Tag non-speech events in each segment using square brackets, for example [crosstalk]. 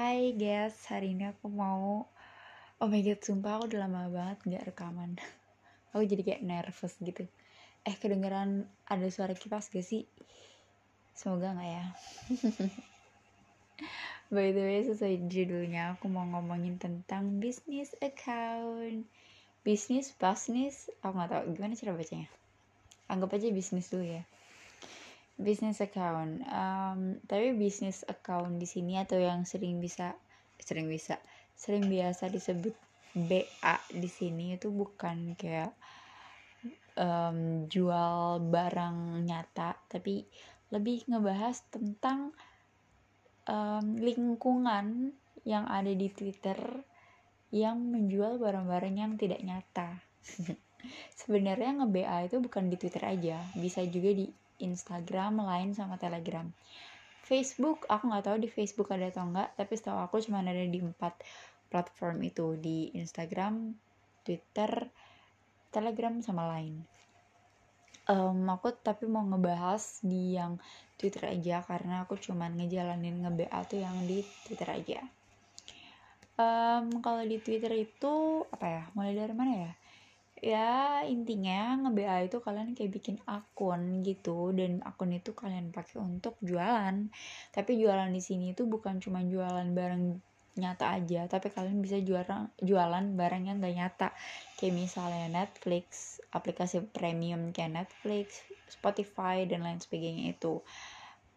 Hai guys, hari ini aku mau Oh my god, sumpah aku udah lama banget gak rekaman. [laughs] Aku jadi kayak nervous gitu. Eh kedengeran ada suara kipas gak sih? Semoga gak ya. [laughs] By the way, sesuai judulnya aku mau ngomongin tentang business account. Bisnis, bisnis, aku gak tau gimana cara bacanya? Anggap aja bisnis dulu ya business account. Um, tapi business account di sini atau yang sering bisa sering bisa sering biasa disebut BA di sini itu bukan kayak um, jual barang nyata tapi lebih ngebahas tentang um, lingkungan yang ada di Twitter yang menjual barang-barang yang tidak nyata. [laughs] Sebenarnya nge-BA itu bukan di Twitter aja bisa juga di Instagram, Line, sama Telegram. Facebook, aku nggak tahu di Facebook ada atau enggak, tapi setahu aku cuma ada di empat platform itu di Instagram, Twitter, Telegram, sama Line. Um, aku tapi mau ngebahas di yang Twitter aja karena aku cuma ngejalanin nge-BA tuh yang di Twitter aja. Um, kalau di Twitter itu apa ya? Mulai dari mana ya? Ya intinya nge-BA itu kalian kayak bikin akun gitu dan akun itu kalian pakai untuk jualan. Tapi jualan di sini itu bukan cuma jualan barang nyata aja tapi kalian bisa jualan jualan barang yang gak nyata. Kayak misalnya Netflix aplikasi premium kayak Netflix Spotify dan lain sebagainya itu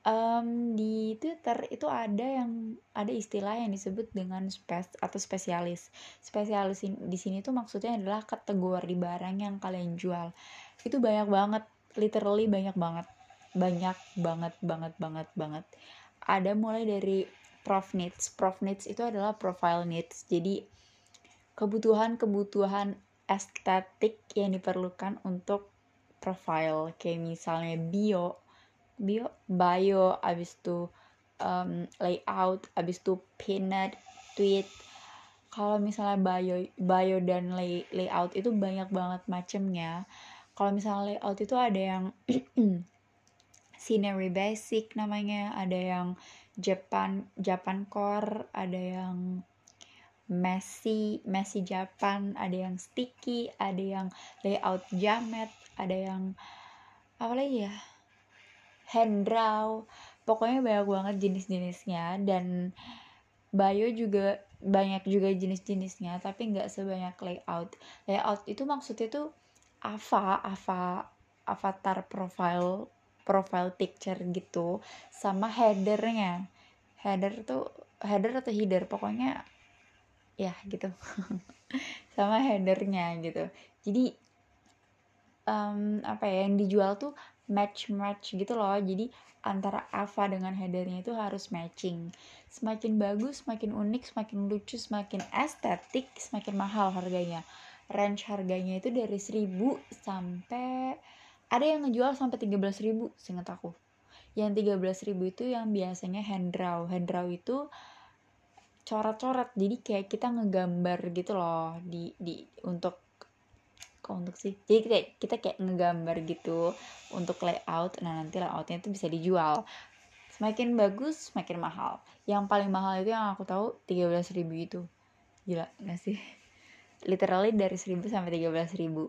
um, di Twitter itu ada yang ada istilah yang disebut dengan spes atau spesialis. Spesialis di sini tuh maksudnya adalah kategori barang yang kalian jual. Itu banyak banget, literally banyak banget. Banyak banget banget banget banget. Ada mulai dari prof needs. Prof needs itu adalah profile needs. Jadi kebutuhan-kebutuhan estetik yang diperlukan untuk profile kayak misalnya bio bio bio abis itu um, layout abis itu peanut tweet. Kalau misalnya bio bio dan lay, layout itu banyak banget macemnya. Kalau misalnya layout itu ada yang [clears throat] scenery basic namanya ada yang Japan Japan core ada yang messy messy Japan ada yang sticky ada yang layout jamet ada yang apa lagi ya hand draw pokoknya banyak banget jenis-jenisnya dan bio juga banyak juga jenis-jenisnya tapi nggak sebanyak layout. Layout itu maksudnya tuh ava ava avatar profile profile picture gitu sama headernya. Header tuh header atau header pokoknya ya gitu. [laughs] Sama headernya gitu. Jadi um, apa ya yang dijual tuh match match gitu loh. Jadi antara Ava dengan headernya itu harus matching. Semakin bagus semakin unik semakin lucu semakin estetik semakin mahal harganya. Range harganya itu dari 1000 sampai ada yang ngejual sampai 13.000 seingat aku. Yang 13.000 itu yang biasanya hand draw. Hand draw itu coret-coret. Jadi kayak kita ngegambar gitu loh di di untuk kok untuk sih. Jadi kita, kita kayak ngegambar gitu untuk layout. Nah nanti layoutnya itu bisa dijual. Semakin bagus semakin mahal. Yang paling mahal itu yang aku tahu 13.000 itu gila gak sih? [laughs] Literally dari 1000 sampai 13.000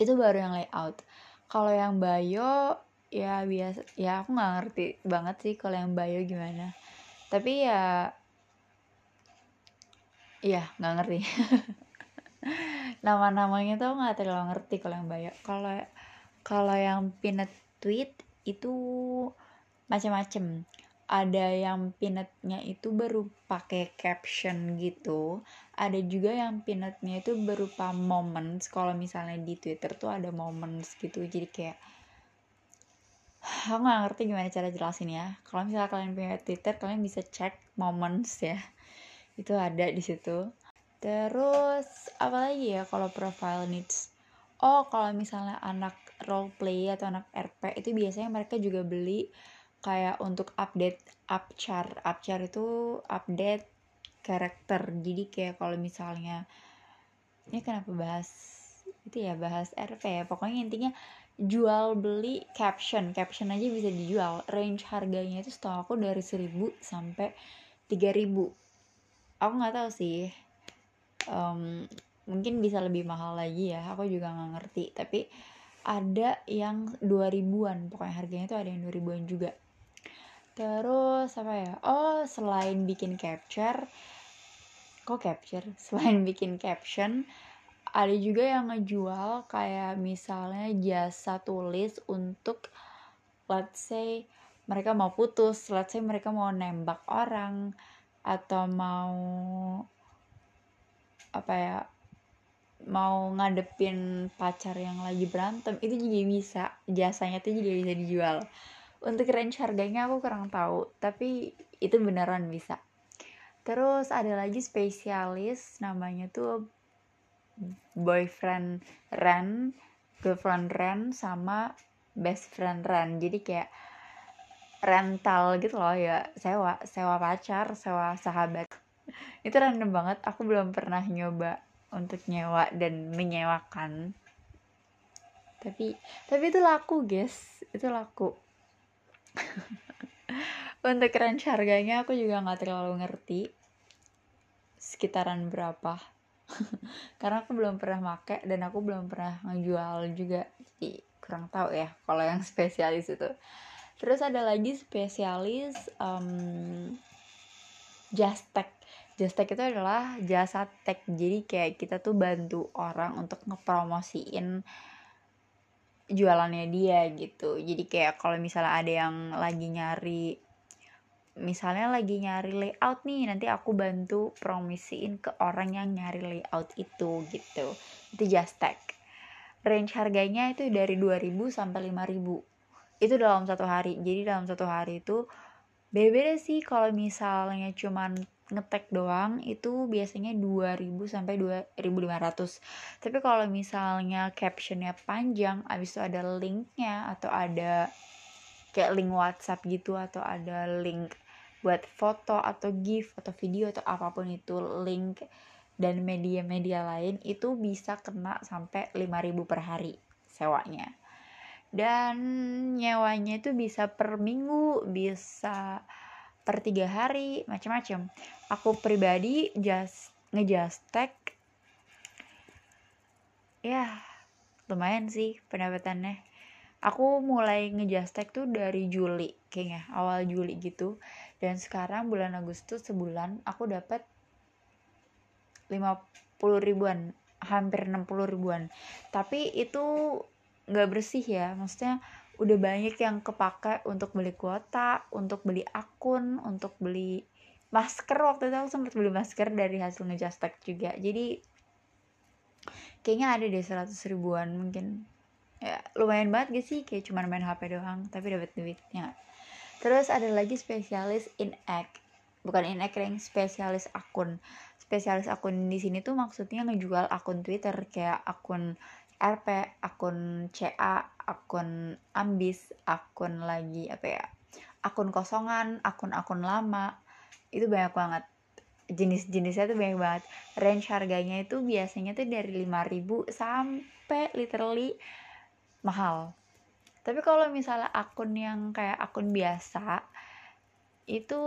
itu baru yang layout. Kalau yang bio ya biasa ya aku nggak ngerti banget sih kalau yang bio gimana. Tapi ya iya nggak ngerti [laughs] nama-namanya tuh nggak terlalu ngerti kalau yang banyak. Kalau kalau yang peanut tweet itu macam-macam ada yang peanutnya itu baru pakai caption gitu. Ada juga yang peanutnya itu berupa moments. Kalau misalnya di twitter tuh ada moments gitu. Jadi kayak aku nggak ngerti gimana cara jelasin ya kalau misalnya kalian punya twitter kalian bisa cek moments ya. Itu ada di situ Terus apa lagi ya kalau profile needs? Oh, kalau misalnya anak role play atau anak RP itu biasanya mereka juga beli kayak untuk update upchar. Upchar itu update karakter. Jadi kayak kalau misalnya ini kenapa bahas itu ya bahas RP ya. Pokoknya intinya jual beli caption. Caption aja bisa dijual. Range harganya itu setahu aku dari 1000 sampai 3000 aku nggak tahu sih um, mungkin bisa lebih mahal lagi ya aku juga nggak ngerti. Tapi ada yang 2000-an pokoknya harganya tuh ada yang 2000-an juga. Terus apa ya? Oh selain bikin capture kok capture? [laughs] Selain bikin caption ada juga yang ngejual kayak misalnya jasa tulis untuk let's say mereka mau putus let's say mereka mau nembak orang atau mau apa ya mau ngadepin pacar yang lagi berantem itu juga bisa. Jasanya tuh juga bisa dijual. Untuk range harganya aku kurang tahu tapi itu beneran bisa. Terus ada lagi spesialis namanya tuh boyfriend Ren girlfriend Ren sama best friend Ren. Jadi kayak rental gitu loh ya. Sewa sewa pacar sewa sahabat itu random banget. Aku belum pernah nyoba untuk nyewa dan menyewakan. Tapi tapi itu laku guys. Itu laku. [laughs] Untuk range harganya aku juga nggak terlalu ngerti. Sekitaran berapa. [laughs] Karena aku belum pernah make dan aku belum pernah ngejual juga. Jadi kurang tahu ya kalau yang spesialis itu. Terus ada lagi spesialis um, just just tech itu adalah jasa tech jadi kayak kita tuh bantu orang untuk ngepromosiin jualannya dia gitu. Jadi kayak kalau misalnya ada yang lagi nyari misalnya lagi nyari layout nih nanti aku bantu promosiin ke orang yang nyari layout itu gitu. Itu just tag. Range harganya itu dari 2000 sampai 5000 itu dalam satu hari. Jadi dalam satu hari itu beda-beda sih kalau misalnya cuman ngetek doang itu biasanya 2000 sampai 2500 tapi kalau misalnya captionnya panjang abis itu ada linknya atau ada kayak link WhatsApp gitu atau ada link buat foto atau GIF atau video atau apa pun itu link dan media-media lain itu bisa kena sampai 5000 per hari sewanya. Dan nyewanya itu bisa per minggu bisa per tiga hari macam-macam aku pribadi just ngejust tag ya lumayan sih pendapatannya. Aku mulai ngejust tag tuh dari Juli kayaknya awal Juli gitu. Dan sekarang bulan Agustus sebulan aku dapat 50 ribuan hampir 60 ribuan. Tapi itu nggak bersih ya maksudnya udah banyak yang kepake untuk beli kuota, untuk beli akun, untuk beli masker. Waktu itu aku sempat beli masker dari hasil ngejastek juga. Jadi kayaknya ada deh 100 ribuan mungkin. Ya lumayan banget gak sih? Kayak cuman main HP doang tapi dapat duitnya. Terus ada lagi spesialis in act bukan in act yang spesialis akun. Spesialis akun di sini tuh maksudnya ngejual akun Twitter. Kayak akun RP, akun CA, akun ambis, akun lagi apa ya? Akun kosongan, akun-akun lama. Itu banyak banget. Jenis-jenisnya tuh banyak banget. Range harganya itu biasanya tuh dari 5000 sampai literally mahal. Tapi kalau misalnya akun yang kayak akun biasa itu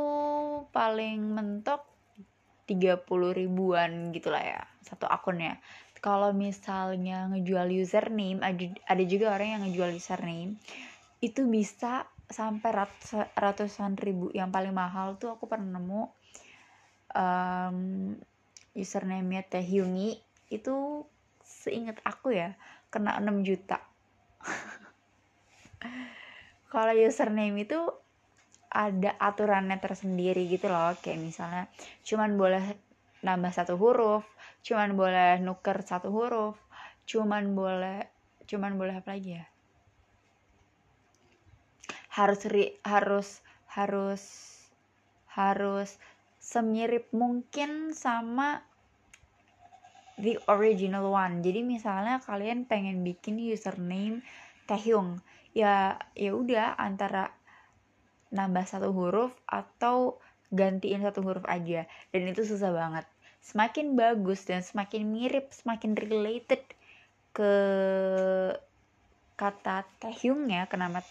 paling mentok 30 ribuan gitu lah ya satu akunnya kalau misalnya ngejual username ada juga orang yang ngejual username itu bisa sampai ratus, ratusan ribu. Yang paling mahal tuh aku pernah nemu um, username-nya Teh itu seingat aku ya kena 6 juta. [laughs] Kalau username itu ada aturannya tersendiri gitu loh. Kayak misalnya cuman boleh nambah satu huruf cuman boleh nuker satu huruf cuman boleh cuman boleh apa lagi ya? Harus ri, harus harus harus semirip mungkin sama the original one. Jadi misalnya kalian pengen bikin username Taehyung ya ya udah antara nambah satu huruf atau gantiin satu huruf aja. Dan itu susah banget semakin bagus dan semakin mirip semakin related ke kata Taehyungnya ke nama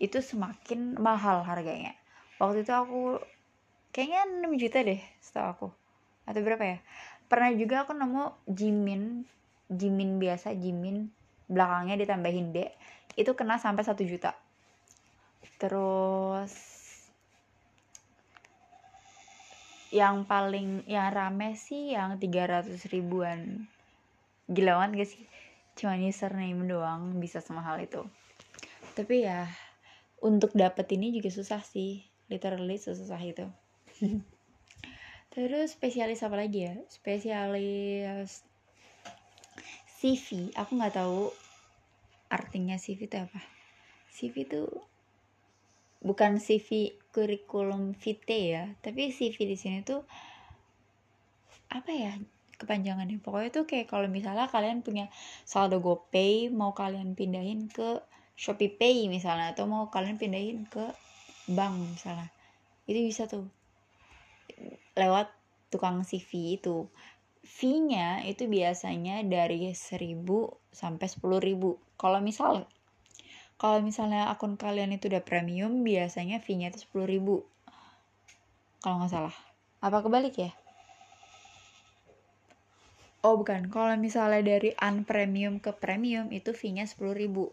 itu semakin mahal harganya. Waktu itu aku kayaknya 6 juta deh setahu aku atau berapa ya? Pernah juga aku nemu Jimin Jimin biasa Jimin belakangnya ditambahin D itu kena sampai 1 juta. Terus yang paling yang rame sih yang 300 ribuan. Gila banget gak sih? Cuma username doang bisa semahal itu. Tapi ya untuk dapet ini juga susah sih. Literally susah itu. [laughs] Terus spesialis apa lagi ya? Spesialis CV aku nggak tahu artinya CV itu apa. CV itu bukan CV kurikulum vitae ya tapi CV di sini tuh apa ya kepanjangannya. Pokoknya tuh kayak kalau misalnya kalian punya saldo GoPay mau kalian pindahin ke Shopee Pay misalnya atau mau kalian pindahin ke bank misalnya itu bisa tuh lewat tukang CV itu. Fee-nya itu biasanya dari 1000 sampai 10.000 kalau misal kalau misalnya akun kalian itu udah premium biasanya fee-nya itu 10.000 kalau nggak salah. Apa kebalik ya? Oh bukan. Kalau misalnya dari unpremium ke premium itu fee-nya 10.000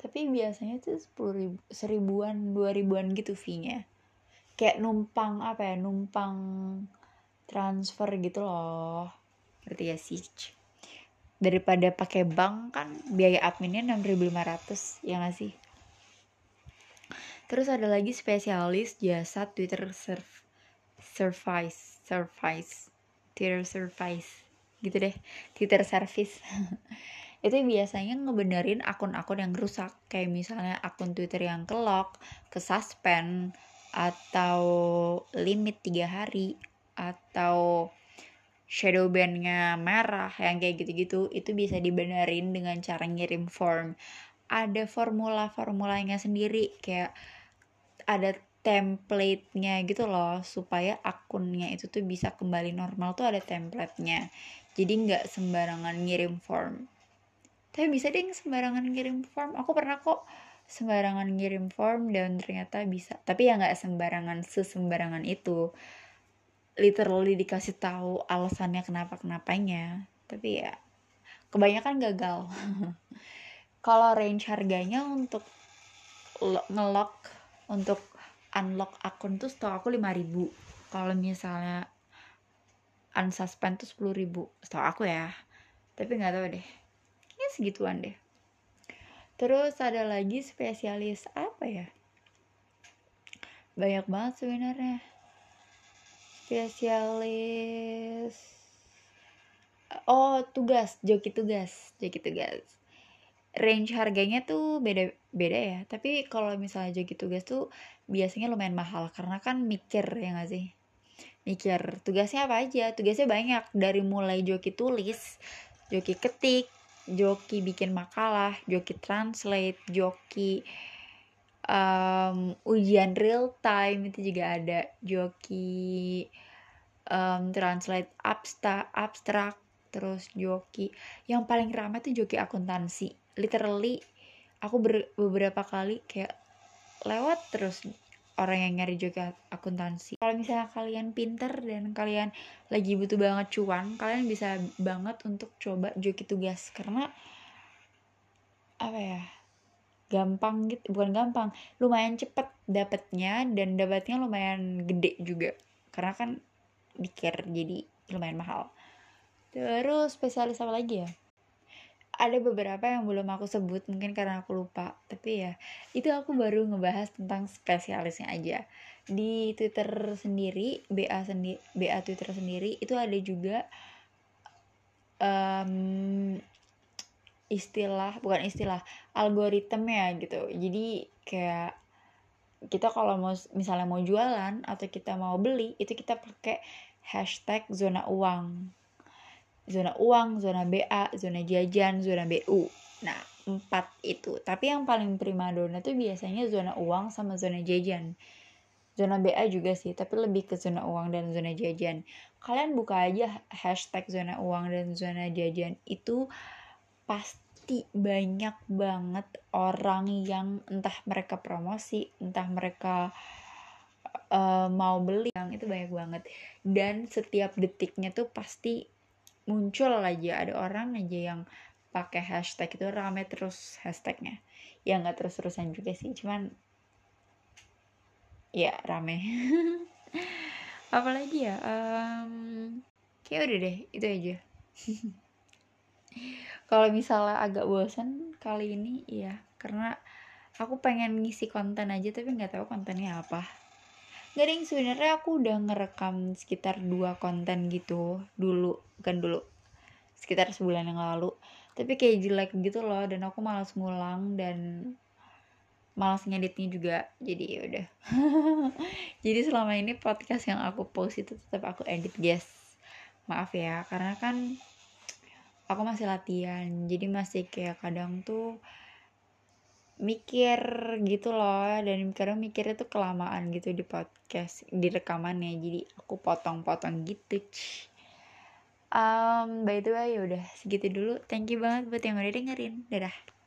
tapi biasanya tuh sepuluh ribu seribuan dua ribuan gitu fee-nya. Kayak numpang apa ya numpang transfer gitu loh. Berarti ya sih daripada pakai bank kan biaya adminnya 6.500 ya gak sih? Terus ada lagi spesialis jasa Twitter serv service service Twitter service gitu deh Twitter service. [laughs] Itu biasanya ngebenerin akun-akun yang rusak. Kayak misalnya akun Twitter yang kelok, ke suspend atau limit tiga hari atau shadow bandnya merah yang kayak gitu-gitu itu bisa dibenerin dengan cara ngirim form. Ada formula-formulanya sendiri kayak ada template-nya gitu loh supaya akunnya itu tuh bisa kembali normal tuh ada template-nya. Jadi nggak sembarangan ngirim form. Tapi bisa deh sembarangan ngirim form. Aku pernah kok sembarangan ngirim form dan ternyata bisa. Tapi ya nggak sembarangan sesembarangan itu literally dikasih tahu alasannya kenapa kenapanya. Tapi ya kebanyakan gagal. [laughs] Kalau range harganya untuk ngelock untuk unlock akun tuh setahu aku 5000 kalau misalnya unsuspend tuh 10000 setahu aku ya. Tapi nggak tahu deh. Segituan deh. Terus ada lagi spesialis apa ya? Banyak banget sebenarnya spesialis oh tugas joki tugas joki tugas. Range harganya tuh beda beda ya. Tapi kalau misalnya joki tugas tuh biasanya lumayan mahal karena kan mikir ya gak sih? Mikir tugasnya apa aja? Tugasnya banyak dari mulai joki tulis joki ketik joki bikin makalah, joki translate, joki um, ujian real time itu juga ada, joki um, translate abstrak, abstrak, terus joki yang paling ramai tuh joki akuntansi. Literally aku ber, beberapa kali kayak lewat terus orang yang nyari juga akuntansi. Kalau misalnya kalian pinter dan kalian lagi butuh banget cuan, kalian bisa banget untuk coba joki tugas karena apa ya? Gampang gitu bukan gampang lumayan cepet dapetnya dan dapatnya lumayan gede juga. Karena kan mikir jadi lumayan mahal. Terus spesialis apa lagi ya? Ada beberapa yang belum aku sebut mungkin karena aku lupa. Tapi ya itu aku baru ngebahas tentang spesialisnya aja. Di Twitter sendiri BA sendiri BA Twitter sendiri itu ada juga um, istilah bukan istilah algoritma gitu jadi kayak kita kalau mau misalnya mau jualan atau kita mau beli itu kita pakai hashtag zona uang zona uang, zona BA, zona jajan, zona BU. Nah, empat itu. Tapi yang paling prima dona tuh biasanya zona uang sama zona jajan. Zona BA juga sih, tapi lebih ke zona uang dan zona jajan. Kalian buka aja hashtag zona uang dan zona jajan itu pasti banyak banget orang yang entah mereka promosi, entah mereka uh, mau beli. Yang itu banyak banget. Dan setiap detiknya tuh pasti muncul aja. Ada orang aja yang pakai hashtag itu rame terus hashtagnya. Ya nggak terus terusan juga sih cuman ya rame. [laughs] Apalagi ya um, kayak udah deh itu aja [laughs] kalau misalnya agak bosan kali ini ya karena aku pengen ngisi konten aja tapi nggak tahu kontennya apa. Yang sebenarnya aku udah ngerekam sekitar dua konten gitu dulu kan dulu sekitar sebulan yang lalu. Tapi kayak jelek gitu loh dan aku malas ngulang dan malas ngeditnya juga. Jadi ya udah. [laughs] Jadi selama ini podcast yang aku post itu tetap aku edit guys. Maaf ya karena kan aku masih latihan. Jadi masih kayak kadang tuh mikir gitu loh. Dan kadang mikirnya tuh kelamaan gitu di podcast di rekamannya. Jadi aku potong-potong gitu um, by the way udah segitu dulu. Thank you banget buat yang udah dengerin. Dadah